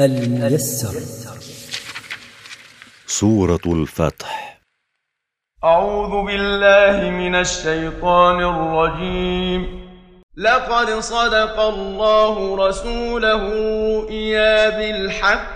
الميسر. سورة الفتح. أعوذ بالله من الشيطان الرجيم. لقد صدق الله رسوله رؤيا بالحق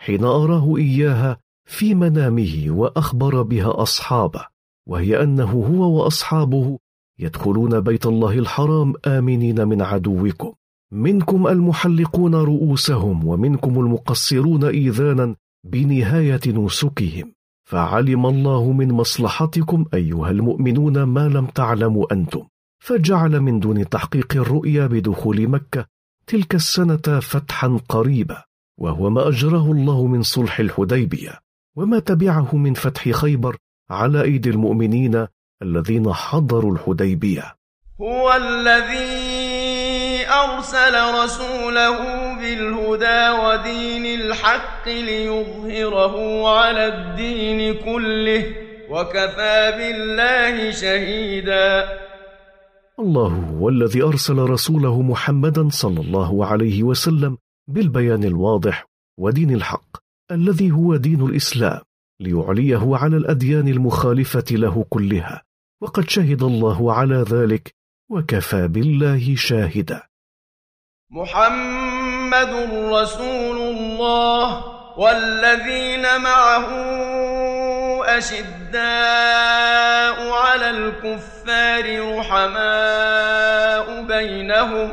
حين أراه إياها في منامه وأخبر بها أصحابه وهي أنه هو وأصحابه يدخلون بيت الله الحرام آمنين من عدوكم. منكم المحلقون رؤوسهم ومنكم المقصرون إيذانا بنهاية نسكهم. فعلم الله من مصلحتكم أيها المؤمنون ما لم تعلموا أنتم. فجعل من دون تحقيق الرؤيا بدخول مكة تلك السنة فتحا قريبا. وهو ما أجراه الله من صلح الحديبية وما تبعه من فتح خيبر على أيدي المؤمنين الذين حضروا الحديبية. هو الذي أرسل رسوله بالهدى ودين الحق ليظهره على الدين كله وكفى بالله شهيدا. الله هو الذي أرسل رسوله محمدا صلى الله عليه وسلم بالبيان الواضح ودين الحق الذي هو دين الإسلام ليعليه على الأديان المخالفة له كلها. وقد شهد الله على ذلك وكفى بالله شاهدا. محمد رسول الله والذين معه أشداء على الكفار رحماء بينهم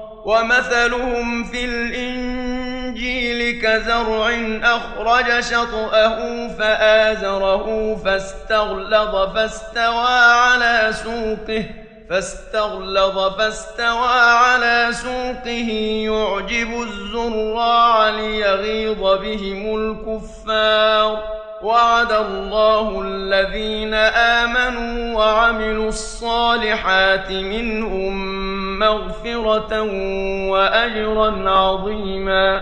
ومثلهم في الإنجيل كزرع أخرج شطأه فآزره فاستغلظ فاستوى على سوقه فاستغلظ فاستوى على سوقه. يعجب الزراع ليغيظ بهم الكفار. وعد الله الذين آمنوا وعملوا الصالحات منهم مغفرة وأجرا عظيما.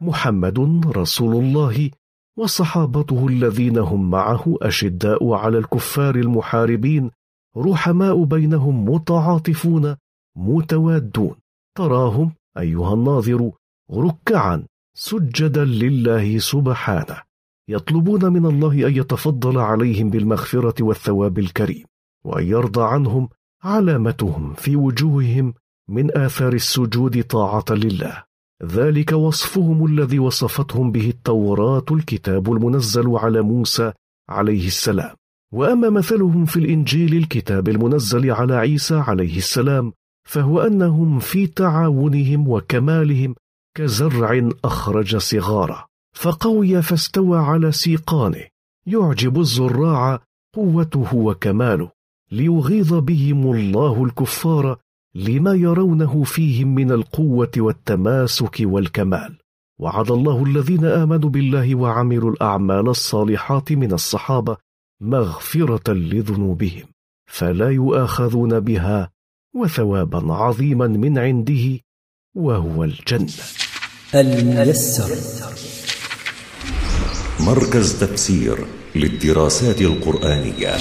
محمد رسول الله وصحابته الذين هم معه أشداء على الكفار المحاربين رحماء بينهم متعاطفون متوادون. تراهم أيها الناظر ركعا سجدا لله سبحانه. يطلبون من الله أن يتفضل عليهم بالمغفرة والثواب الكريم وأن يرضى عنهم علامتهم في وجوههم من آثار السجود طاعة لله. ذلك وصفهم الذي وصفتهم به التوراة الكتاب المنزل على موسى عليه السلام. وأما مثلهم في الإنجيل الكتاب المنزل على عيسى عليه السلام فهو أنهم في تعاونهم وكمالهم كزرع أخرج صغاره فقوي فاستوى على سيقانه. يعجب الزراع قوته وكماله. ليغيظ بهم الله الكفار لما يرونه فيهم من القوة والتماسك والكمال. وعد الله الذين آمنوا بالله وعملوا الأعمال الصالحات من الصحابة مغفرة لذنوبهم. فلا يؤاخذون بها وثوابا عظيما من عنده وهو الجنة. الميسر. مركز تفسير للدراسات القرآنية.